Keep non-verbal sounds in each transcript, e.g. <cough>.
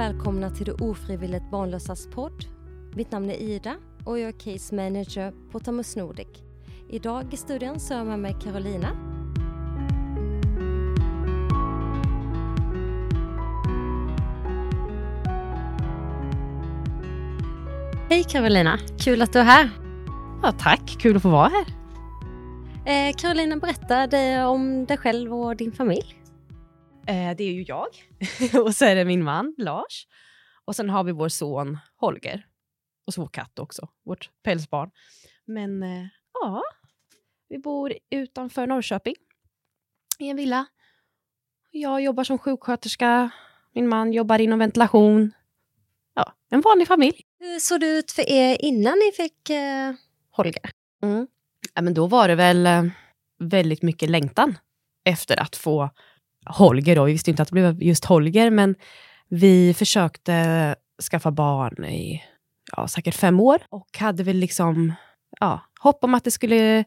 välkomna till det ofrivilligt barnlösas podd. Mitt namn är Ida och jag är case manager på Thomas Nordic. Idag i studion så har jag med mig Carolina. Hej Carolina, kul att du är här. Ja, tack, kul att få vara här. Eh, Carolina, berätta dig om dig själv och din familj. Eh, det är ju jag <laughs> och så är det min man Lars. Och sen har vi vår son Holger. Och så vår katt också, vårt pälsbarn. Men eh, ja, vi bor utanför Norrköping i en villa. Jag jobbar som sjuksköterska. Min man jobbar inom ventilation. Ja, en vanlig familj. Hur såg det ut för er innan ni fick eh, Holger? Mm. Ja, men då var det väl eh, väldigt mycket längtan efter att få Holger. Då. Vi visste inte att det blev just Holger, men vi försökte skaffa barn i ja, säkert fem år och hade väl liksom ja, hopp om att det skulle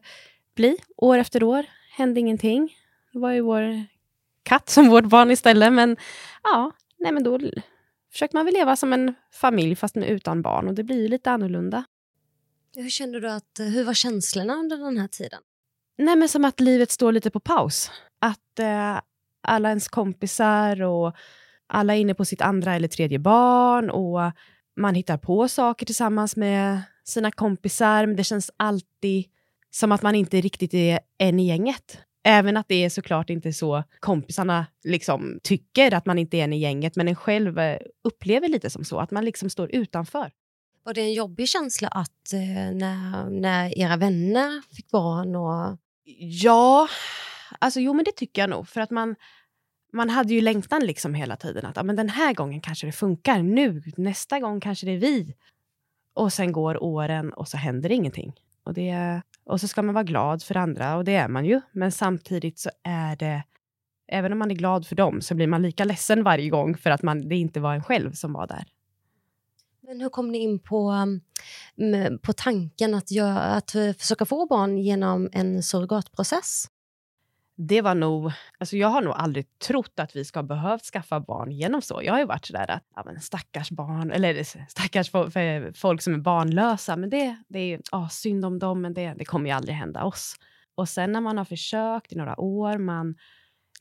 bli år efter år. Hände ingenting. Det var ju vår katt som vårt barn istället, men ja, nej, men då försökte man väl leva som en familj fast med utan barn och det blir ju lite annorlunda. Hur kände du att, hur var känslorna under den här tiden? Nej, men som att livet står lite på paus. Att eh, alla ens kompisar och alla är inne på sitt andra eller tredje barn och man hittar på saker tillsammans med sina kompisar, men det känns alltid som att man inte riktigt är en i gänget. Även att det är såklart inte så kompisarna liksom tycker att man inte är en i gänget, men en själv eh, upplever lite som så, att man liksom står utanför. Var det en jobbig känsla att eh, när, när era vänner fick barn? Och... Ja, alltså jo men det tycker jag nog. För att man, man hade ju längtan liksom hela tiden. Att ja, men den här gången kanske det funkar. Nu, nästa gång kanske det är vi. Och sen går åren och så händer ingenting. Och, det, och så ska man vara glad för andra och det är man ju. Men samtidigt så är det, även om man är glad för dem så blir man lika ledsen varje gång för att man, det inte var en själv som var där. Men hur kom ni in på, mm, på tanken att, göra, att eh, försöka få barn genom en surrogatprocess? Det var nog, alltså jag har nog aldrig trott att vi ska ha behövt skaffa barn genom så. Jag har ju varit sådär att, ja men stackars barn, eller stackars folk som är barnlösa, men det, det är oh, synd om dem, men det, det kommer ju aldrig hända oss. Och sen när man har försökt i några år, man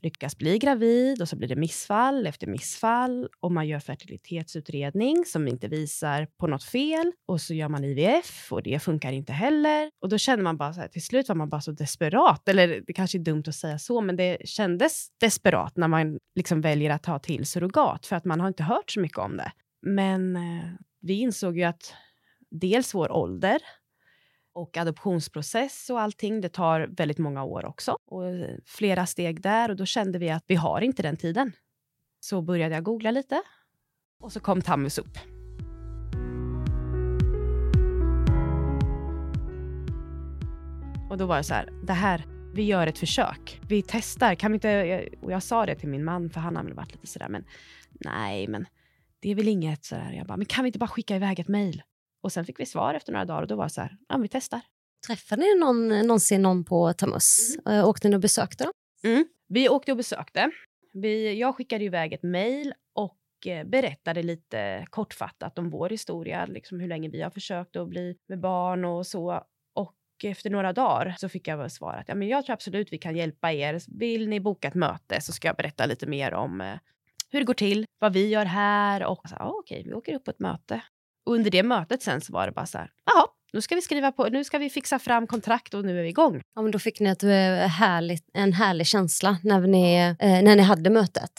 lyckas bli gravid och så blir det missfall efter missfall och man gör fertilitetsutredning som inte visar på något fel och så gör man IVF och det funkar inte heller. Och då känner man bara så här, till slut var man bara så desperat, eller det kanske är dumt att säga så, men det kändes desperat när man liksom väljer att ta till surrogat för att man har inte hört så mycket om det. Men eh, vi insåg ju att dels vår ålder och adoptionsprocess och allting, det tar väldigt många år också. Och eh, flera steg där och då kände vi att vi har inte den tiden. Så började jag googla lite och så kom Tammus upp. Och då var det så här, det här, vi gör ett försök. Vi testar, kan vi inte, eh, och jag sa det till min man för han har väl varit lite sådär, men nej, men det är väl inget sådär. Jag bara, men kan vi inte bara skicka iväg ett mejl? Och sen fick vi svar efter några dagar och då var det så här, ja vi testar. Träffade ni någon, någonsin någon på Tamus? Mm. Åkte ni och besökte dem? Mm. Vi åkte och besökte. Vi, jag skickade iväg ett mejl och eh, berättade lite kortfattat om vår historia, liksom hur länge vi har försökt att bli med barn och så. Och efter några dagar så fick jag svar att ja, men jag tror absolut vi kan hjälpa er. Vill ni boka ett möte så ska jag berätta lite mer om eh, hur det går till, vad vi gör här och så, ah, okej, vi åker upp på ett möte. Och under det mötet sen så var det bara så här, jaha, nu ska vi skriva på, nu ska vi fixa fram kontrakt och nu är vi igång. Ja, men då fick ni ett härligt, en härlig känsla när ni, eh, när ni hade mötet.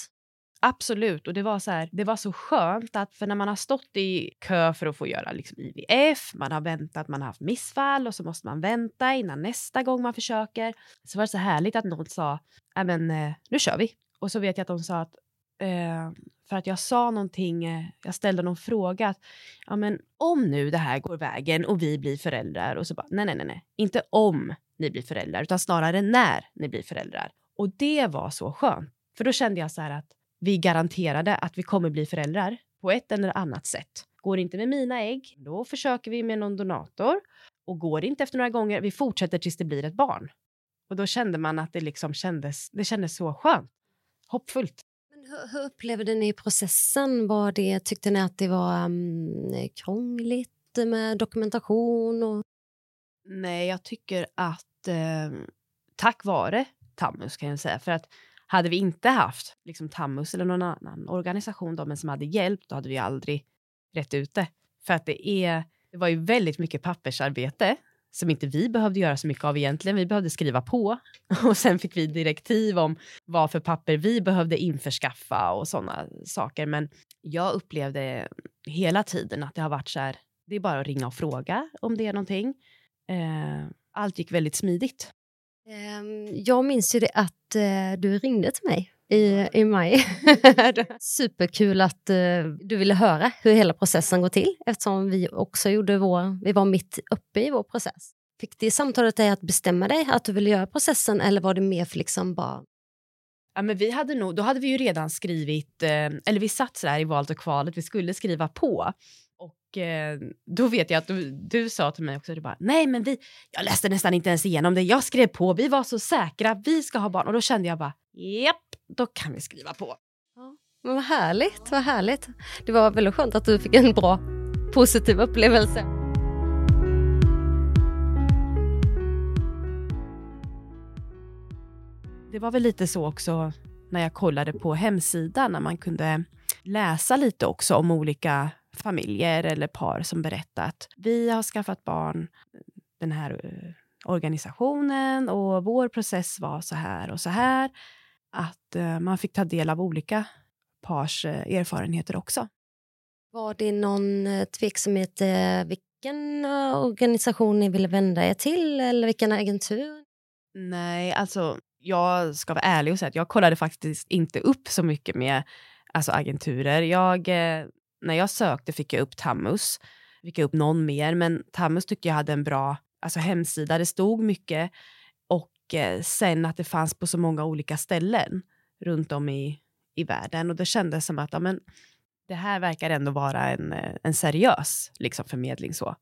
Absolut, och det var så här, det var så skönt att för när man har stått i kö för att få göra liksom IVF, man har väntat, man har haft missfall och så måste man vänta innan nästa gång man försöker. Så var det så härligt att någon sa, men eh, nu kör vi. Och så vet jag att de sa att eh, för att jag sa någonting, eh, jag ställde någon fråga. Att, ja, men om nu det här går vägen och vi blir föräldrar och så bara nej, nej, nej, nej, inte om ni blir föräldrar utan snarare när ni blir föräldrar. Och det var så skönt, för då kände jag så här att vi garanterade att vi kommer bli föräldrar på ett eller annat sätt. Går det inte med mina ägg, då försöker vi med någon donator och går det inte efter några gånger, vi fortsätter tills det blir ett barn. Och då kände man att det liksom kändes, det kändes så skönt, hoppfullt hur, hur upplevde ni processen? Var det, tyckte ni att det var um, krångligt med dokumentation? Och... Nej, jag tycker att eh, tack vare Tammus kan jag säga, för att hade vi inte haft liksom, Tammus eller någon annan organisation då, men som hade hjälpt, då hade vi aldrig rätt ut det. För att det, är, det var ju väldigt mycket pappersarbete som inte vi behövde göra så mycket av egentligen. Vi behövde skriva på <laughs> och sen fick vi direktiv om vad för papper vi behövde införskaffa och sådana saker. Men jag upplevde hela tiden att det har varit så här, det är bara att ringa och fråga om det är någonting. Eh, allt gick väldigt smidigt. Ehm, jag minns ju det att eh, du ringde till mig i, i maj. <laughs> Superkul att uh, du ville höra hur hela processen går till eftersom vi också gjorde vår, vi var mitt uppe i vår process. Fick det samtalet dig att bestämma dig att du ville göra processen eller var det mer för liksom bara Ja, men vi hade nog, då hade vi ju redan skrivit, eh, eller vi satt så där i valet och kvalet, vi skulle skriva på. Och eh, då vet jag att du, du sa till mig också, du bara, nej men vi, jag läste nästan inte ens igenom det, jag skrev på, vi var så säkra, vi ska ha barn. Och då kände jag bara, japp, då kan vi skriva på. Ja, men vad härligt, vad härligt. Det var väldigt skönt att du fick en bra, positiv upplevelse. Det var väl lite så också när jag kollade på hemsidan, när man kunde läsa lite också om olika familjer eller par som berättat att vi har skaffat barn, den här eh, organisationen och vår process var så här och så här. Att uh, man fick ta del av olika pars uh, erfarenheter också. Var det någon tveksamhet vilken organisation ni ville vända er till eller vilken agentur? Nej, alltså jag ska vara ärlig och säga att jag kollade faktiskt inte upp så mycket med alltså, agenturer. Jag när jag sökte fick jag upp Tammus, fick jag upp någon mer, men Tammus tyckte jag hade en bra alltså, hemsida. Det stod mycket eh, sen att det fanns på så många olika ställen runt om i, i världen och det kändes som att ja, men, det här verkar ändå vara en, eh, en seriös liksom, förmedling. så.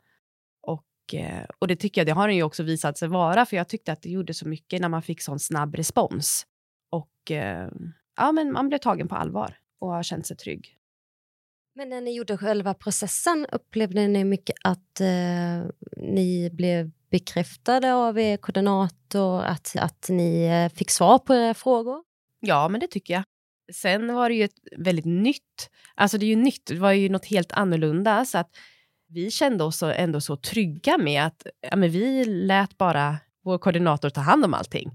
Och, eh, och det tycker jag, det har den ju också visat sig vara, för jag tyckte att det gjorde så mycket när man fick sån snabb respons. Och eh, ja, men man blev tagen på allvar och har känt sig trygg. Men när ni gjorde själva processen, upplevde ni mycket att eh, ni blev bekräftade av er koordinator, att, att ni eh, fick svar på era frågor? Ja, men det tycker jag. Sen var det ju ett väldigt nytt, alltså det är ju nytt, det var ju något helt annorlunda, så att vi kände oss ändå så trygga med att ja, men vi lät bara vår koordinator ta hand om allting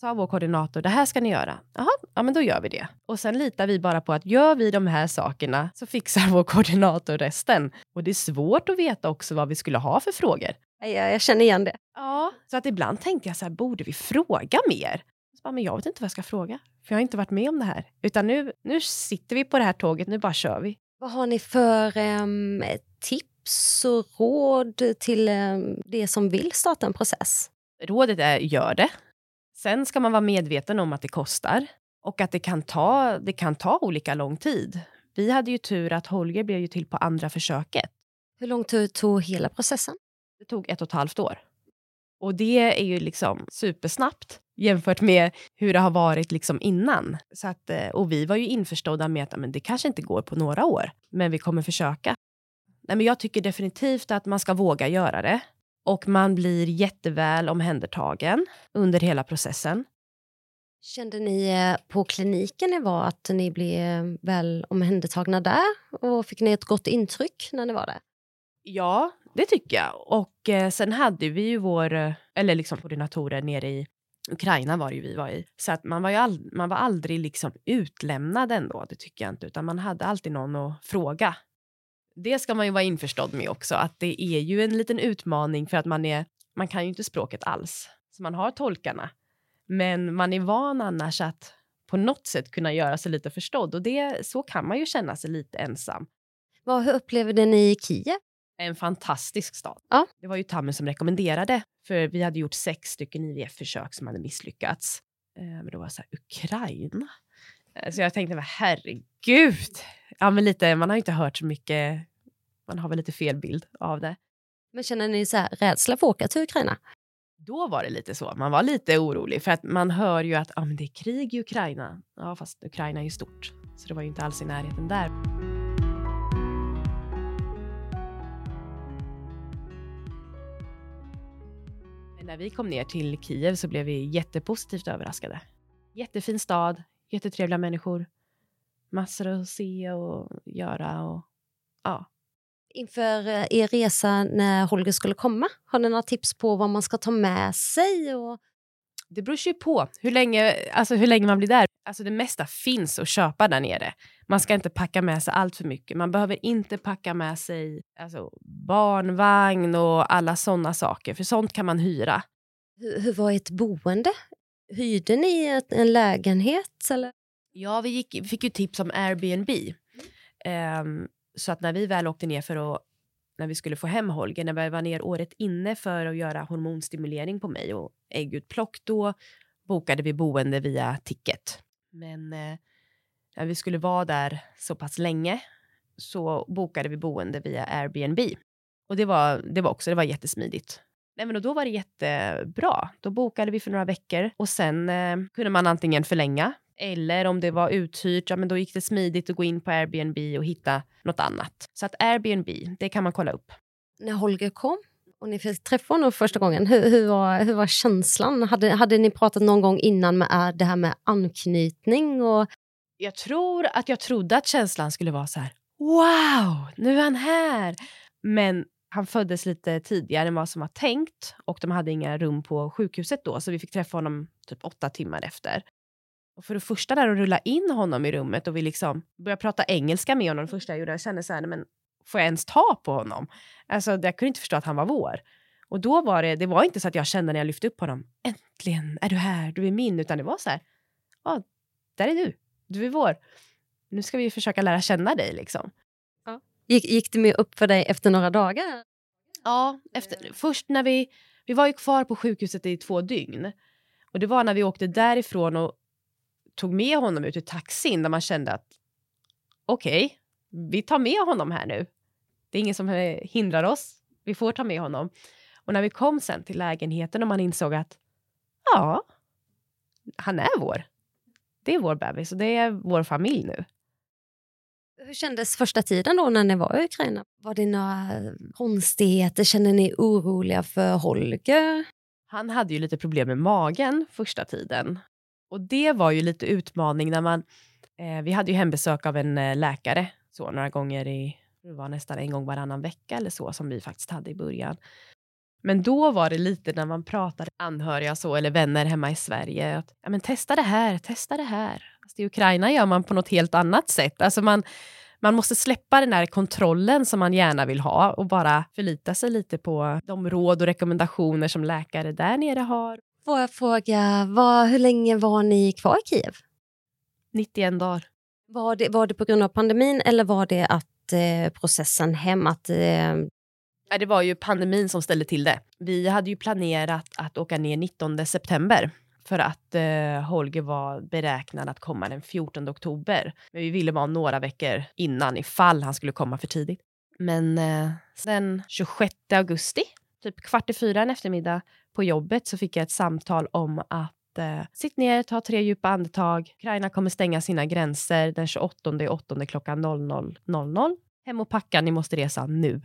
sa vår koordinator, det här ska ni göra. Jaha, ja men då gör vi det. Och sen litar vi bara på att gör vi de här sakerna så fixar vår koordinator resten. Och det är svårt att veta också vad vi skulle ha för frågor. Ja, jag känner igen det. Ja, så att ibland tänkte jag så här, borde vi fråga mer? Så bara, men jag vet inte vad jag ska fråga, för jag har inte varit med om det här. Utan nu, nu sitter vi på det här tåget, nu bara kör vi. Vad har ni för um, tips och råd till um, det som vill starta en process? Rådet är, gör det. Sen ska man vara medveten om att det kostar och att det kan ta, det kan ta olika lång tid. Vi hade ju tur att Holger blev ju till på andra försöket. Hur lång tid tog hela processen? Det tog ett och ett halvt år. Och det är ju liksom supersnabbt jämfört med hur det har varit liksom innan. Så att, eh, och vi var ju införstådda med att men det kanske inte går på några år, men vi kommer försöka. Nej, men jag tycker definitivt att man ska våga göra det och man blir jätteväl omhändertagen under hela processen. Kände ni eh, på kliniken ni var att ni blev väl omhändertagna där? Och fick ni ett gott intryck när ni var där? Ja, det tycker jag. Och eh, sen hade vi ju vår, eh, eller liksom koordinatorer nere i Ukraina var det ju vi var i. Så att man var ju all, man var aldrig liksom utlämnad ändå, det tycker jag inte, utan man hade alltid någon att fråga det ska man ju vara införstådd med också, att det är ju en liten utmaning för att man är, man kan ju inte språket alls. Så man har tolkarna, men man är van annars att på något sätt kunna göra sig lite förstådd och det, så kan man ju känna sig lite ensam. Vad, upplevde ni Kiev? En fantastisk stad. Ja. Det var ju Tammy som rekommenderade, för vi hade gjort sex stycken IVF-försök som hade misslyckats. Eh, men då var det så här, Ukraina? Eh, så jag tänkte, herregud. Ja, men lite, man har inte hört så mycket man har väl lite fel bild av det. Men känner ni så här, rädsla för att åka till Ukraina? Då var det lite så. Man var lite orolig för att man hör ju att ah, men det är krig i Ukraina. Ja, fast Ukraina är ju stort. Så det var ju inte alls i närheten där. Men när vi kom ner till Kiev så blev vi jättepositivt överraskade. Jättefin stad, jättetrevliga människor, massor att se och göra och ja. Inför eh, er resa när Holger skulle komma, har ni några tips på vad man ska ta med sig? Och... Det beror ju på hur länge, alltså hur länge man blir där. Alltså det mesta finns att köpa där nere. Man ska inte packa med sig allt för mycket. Man behöver inte packa med sig alltså, barnvagn och alla sådana saker, för sånt kan man hyra. Hur, hur var ert boende? Hyrde ni ett, en lägenhet? Eller? Ja, vi gick, fick ju tips om Airbnb. Um, så att när vi väl åkte ner för att när vi skulle få hem Holger, när vi var ner året inne för att göra hormonstimulering på mig och äggutplock, då bokade vi boende via Ticket. Men eh, när vi skulle vara där så pass länge så bokade vi boende via Airbnb. Och det var, det var också det var jättesmidigt. Nej, men då var det jättebra. Då bokade vi för några veckor och sen eh, kunde man antingen förlänga eller om det var uthyrt, ja, men då gick det smidigt att gå in på Airbnb och hitta något annat. Så att Airbnb, det kan man kolla upp. När Holger kom och ni fick träffa honom första gången, hur, hur, var, hur var känslan? Hade, hade ni pratat någon gång innan med det här med anknytning? Och... Jag tror att jag trodde att känslan skulle vara så här, wow, nu är han här. Men han föddes lite tidigare än vad som var tänkt och de hade inga rum på sjukhuset då, så vi fick träffa honom typ åtta timmar efter. Och för det första där att rulla in honom i rummet och vi liksom började prata engelska med honom, det första jag gjorde, jag kände så här, men får jag ens ta på honom? Alltså, jag kunde inte förstå att han var vår. Och då var det, det var inte så att jag kände när jag lyfte upp honom, äntligen är du här, du är min, utan det var så här, ja, där är du, du är vår. Nu ska vi försöka lära känna dig liksom. Gick, gick det med upp för dig efter några dagar? Ja, efter, först när vi, vi var ju kvar på sjukhuset i två dygn. Och det var när vi åkte därifrån och tog med honom ut ur taxin där man kände att okej, okay, vi tar med honom här nu. Det är ingen som eh, hindrar oss. Vi får ta med honom. Och när vi kom sen till lägenheten och man insåg att ja, han är vår. Det är vår bebis och det är vår familj nu. Hur kändes första tiden då när ni var i Ukraina? Var det några konstigheter? Kände ni oroliga för Holger? Han hade ju lite problem med magen första tiden. Och det var ju lite utmaning när man... Eh, vi hade ju hembesök av en eh, läkare så några gånger i... Det var nästan en gång varannan vecka eller så som vi faktiskt hade i början. Men då var det lite när man pratade anhöriga så, eller vänner hemma i Sverige. Att, ja, men testa det här, testa det här. Alltså, I Ukraina gör man på något helt annat sätt. Alltså man, man måste släppa den här kontrollen som man gärna vill ha och bara förlita sig lite på de råd och rekommendationer som läkare där nere har. Får jag fråga, vad, hur länge var ni kvar i Kiev? 91 dagar. Var det, var det på grund av pandemin eller var det att eh, processen hem, att eh, det var ju pandemin som ställde till det. Vi hade ju planerat att åka ner 19 september för att eh, Holger var beräknad att komma den 14 oktober. Men vi ville vara några veckor innan ifall han skulle komma för tidigt. Men eh, den 26 augusti, typ kvart i fyra en eftermiddag på jobbet så fick jag ett samtal om att eh, sitt ner, ta tre djupa andetag. Ukraina kommer stänga sina gränser den 28 8 klockan 00.00. Hem och packa, ni måste resa nu.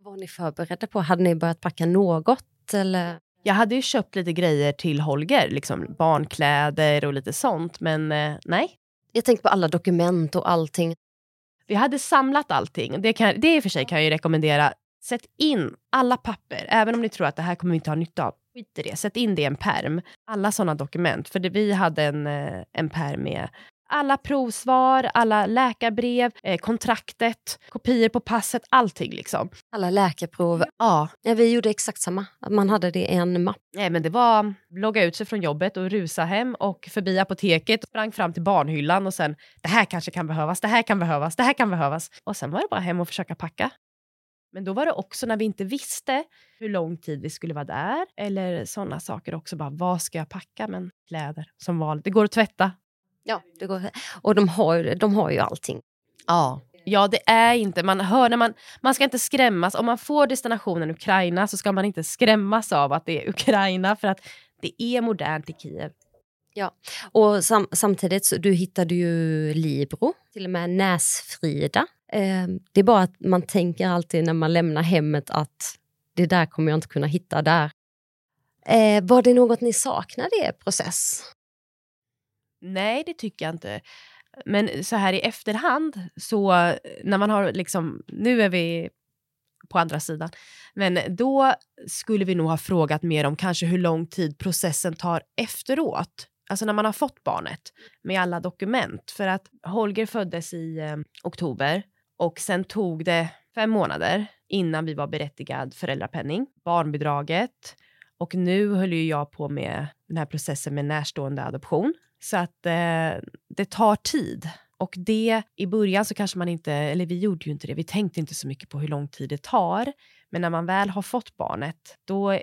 Var ni förberedda på? Hade ni börjat packa något? Eller? Jag hade ju köpt lite grejer till Holger, liksom barnkläder och lite sånt, men eh, nej. Jag tänkte på alla dokument och allting. Vi hade samlat allting. Det, kan, det i och för sig kan jag ju rekommendera. Sätt in alla papper, även om ni tror att det här kommer vi inte ha nytta av. Skit i det, sätt in det i en perm. Alla sådana dokument. För det, vi hade en, eh, en perm med alla provsvar, alla läkarbrev, eh, kontraktet, kopior på passet, allting liksom. Alla läkarprov. Ja. ja. Vi gjorde exakt samma. Man hade det i en mapp. Nej, men det var logga ut sig från jobbet och rusa hem och förbi apoteket, sprang fram till barnhyllan och sen det här kanske kan behövas, det här kan behövas, det här kan behövas. Och sen var det bara hem och försöka packa. Men då var det också när vi inte visste hur lång tid vi skulle vara där eller sådana saker också. Bara, vad ska jag packa? Men kläder som vanligt. Det går att tvätta. Ja, det går. och de har, de har ju allting. Ja. Ja, det är inte... Man hör när man, man ska inte skrämmas. Om man får destinationen Ukraina så ska man inte skrämmas av att det är Ukraina för att det är modernt i Kiev. Ja, och sam samtidigt så du hittade ju Libro, till och med Näsfrida. Eh, det är bara att man tänker alltid när man lämnar hemmet att det där kommer jag inte kunna hitta där. Eh, var det något ni saknade i er process? Nej, det tycker jag inte. Men så här i efterhand, så när man har liksom, nu är vi på andra sidan, men då skulle vi nog ha frågat mer om kanske hur lång tid processen tar efteråt. Alltså när man har fått barnet med alla dokument. För att Holger föddes i eh, oktober och sen tog det fem månader innan vi var berättigad föräldrapenning, barnbidraget och nu höll ju jag på med den här processen med närstående adoption. Så att eh, det tar tid. Och det, i början så kanske man inte, eller vi gjorde ju inte det, vi tänkte inte så mycket på hur lång tid det tar. Men när man väl har fått barnet, då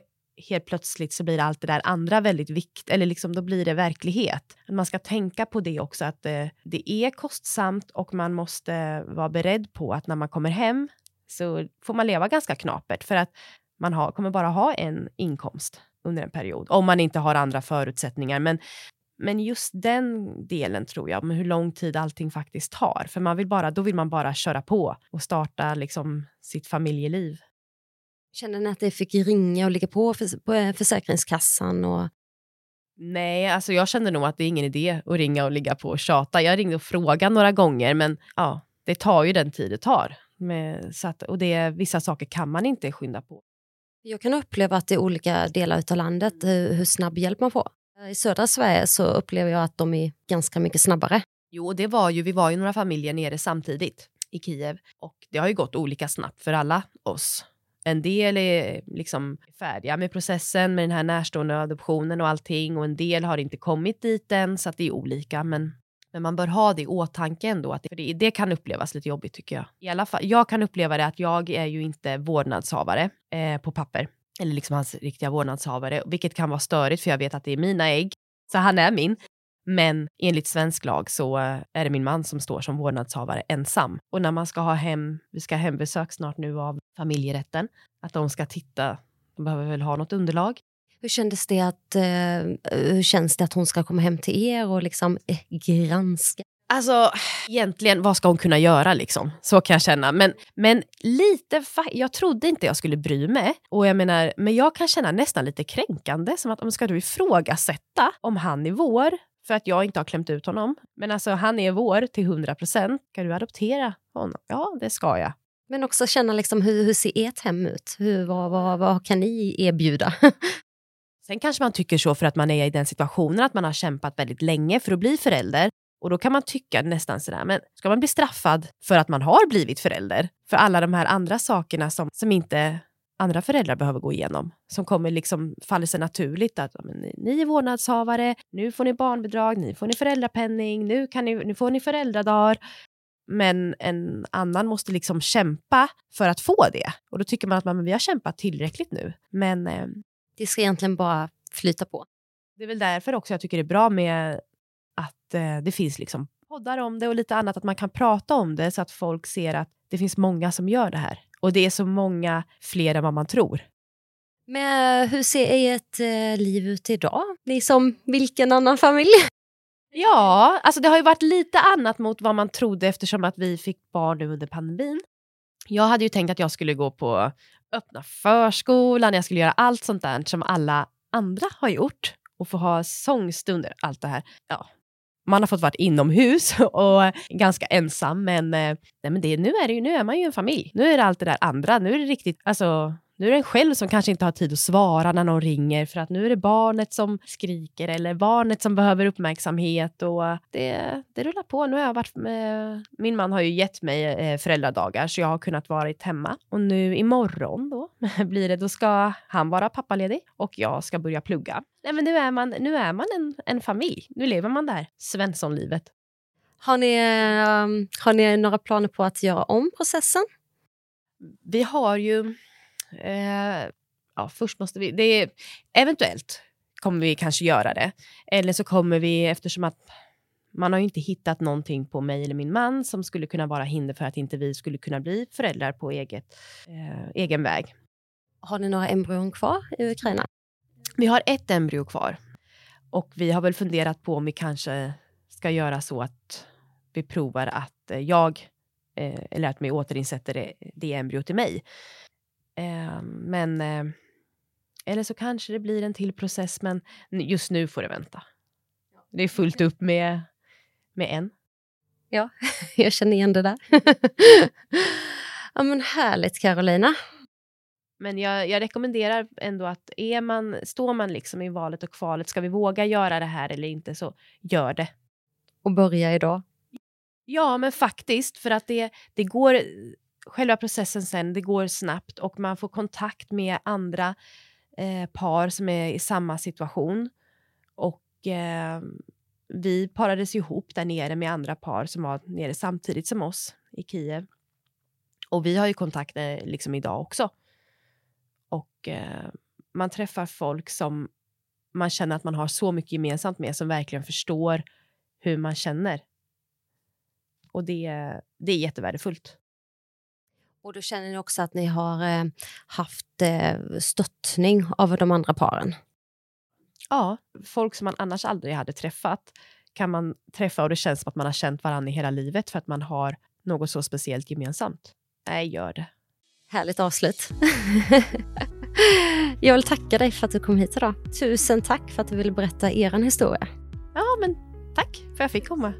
helt plötsligt så blir allt det där andra väldigt viktigt, eller liksom då blir det verklighet. Man ska tänka på det också, att eh, det är kostsamt och man måste vara beredd på att när man kommer hem så får man leva ganska knapert för att man har, kommer bara ha en inkomst under en period, om man inte har andra förutsättningar. Men, men just den delen tror jag, med hur lång tid allting faktiskt tar. För man vill bara, då vill man bara köra på och starta liksom sitt familjeliv. Känner ni att det fick ringa och ligga på, för, på eh, Försäkringskassan? Och... Nej, alltså jag kände nog att det är ingen idé att ringa och ligga på och tjata. Jag ringde och frågade några gånger, men ja, det tar ju den tid det tar. Med, så att, och det, vissa saker kan man inte skynda på. Jag kan uppleva att i olika delar av landet hur, hur snabb hjälp man får. Eh, I södra Sverige så upplever jag att de är ganska mycket snabbare. Jo, det var ju, vi var ju några familjer nere samtidigt i Kiev och det har ju gått olika snabbt för alla oss. En del är liksom färdiga med processen med den här närstående adoptionen och allting och en del har inte kommit dit än så att det är olika. Men, men man bör ha det i åtanke ändå, att det, det kan upplevas lite jobbigt tycker jag. I alla fall, jag kan uppleva det att jag är ju inte vårdnadshavare eh, på papper eller liksom hans riktiga vårdnadshavare, vilket kan vara störigt för jag vet att det är mina ägg. Så han är min. Men enligt svensk lag så eh, är det min man som står som vårdnadshavare ensam. Och när man ska ha hem, vi ska ha hembesök snart nu av familjerätten, att de ska titta, de behöver väl ha något underlag. Hur kändes det att, eh, hur känns det att hon ska komma hem till er och liksom eh, granska? Alltså, egentligen, vad ska hon kunna göra liksom? Så kan jag känna. Men, men lite, jag trodde inte jag skulle bry mig. Och jag menar, men jag kan känna nästan lite kränkande, som att om ska du ifrågasätta om han är vår? För att jag inte har klämt ut honom. Men alltså, han är vår till 100 procent. Ska du adoptera honom? Ja, det ska jag. Men också känna liksom, hur, hur ser ert hem ut? Hur, vad, vad, vad kan ni erbjuda? <laughs> Sen kanske man tycker så för att man är i den situationen att man har kämpat väldigt länge för att bli förälder. Och då kan man tycka nästan sådär, men ska man bli straffad för att man har blivit förälder? För alla de här andra sakerna som, som inte andra föräldrar behöver gå igenom. Som kommer liksom faller sig naturligt. att men, ni, är vårdnadshavare, nu får ni barnbidrag, nu får ni föräldrapenning, nu, kan ni, nu får ni föräldradagar. Men en annan måste liksom kämpa för att få det. Och då tycker man att man, men vi har kämpat tillräckligt nu. Men eh, det ska egentligen bara flyta på. Det är väl därför också jag tycker det är bra med att eh, det finns liksom poddar om det och lite annat, att man kan prata om det så att folk ser att det finns många som gör det här. Och det är så många fler än vad man tror. Men hur ser ert eh, liv ut idag? Ni som vilken annan familj? Ja, alltså det har ju varit lite annat mot vad man trodde eftersom att vi fick barn nu under pandemin. Jag hade ju tänkt att jag skulle gå på öppna förskolan, jag skulle göra allt sånt där som alla andra har gjort och få ha sångstunder, allt det här. Ja, man har fått vara inomhus <laughs> och ganska ensam, men, eh, nej, men det, nu, är det ju, nu är man ju en familj. Nu är det allt det där andra. Nu är det riktigt, alltså, nu är det en själv som kanske inte har tid att svara när någon ringer för att nu är det barnet som skriker eller barnet som behöver uppmärksamhet och det, det rullar på. Nu har jag varit med, min man har ju gett mig eh, föräldradagar så jag har kunnat vara hemma och nu imorgon då <laughs> blir det, då ska han vara pappaledig och jag ska börja plugga. Nej, men nu är man, nu är man en, en familj. Nu lever man där Svenssonlivet. Har ni, um, har ni några planer på att göra om processen? Vi har ju Eh, ja, först måste vi... Det är, eventuellt kommer vi kanske göra det. Eller så kommer vi, eftersom att man har ju inte hittat någonting på mig eller min man som skulle kunna vara hinder för att inte vi skulle kunna bli föräldrar på eget, eh, egen väg. Har ni några embryon kvar i Ukraina? Vi har ett embryo kvar. Och vi har väl funderat på om vi kanske ska göra så att vi provar att jag, eh, eller att vi återinsätter det, det embryot i mig. Eh, men, eh, eller så kanske det blir en till process, men just nu får det vänta. Det är fullt upp med, med en. Ja, <laughs> jag känner igen det där. <laughs> ja men härligt Carolina. Men jag, jag, rekommenderar ändå att är man, står man liksom i valet och kvalet, ska vi våga göra det här eller inte, så gör det. Och börja idag? Ja, men faktiskt, för att det, det går, själva processen sen, det går snabbt och man får kontakt med andra eh, par som är i samma situation. Och eh, vi parades ihop där nere med andra par som var nere samtidigt som oss i Kiev. Och vi har ju kontakter eh, liksom idag också. Och eh, man träffar folk som man känner att man har så mycket gemensamt med, som verkligen förstår hur man känner. Och det, det är jättevärdefullt. Och då känner ni också att ni har eh, haft eh, stöttning av de andra paren? Ja, folk som man annars aldrig hade träffat kan man träffa och det känns som att man har känt varandra i hela livet för att man har något så speciellt gemensamt. Nej, gör det. Härligt avslut. <laughs> Jag vill tacka dig för att du kom hit idag. Tusen tack för att du ville berätta er historia. Ja, men tack för att jag fick komma.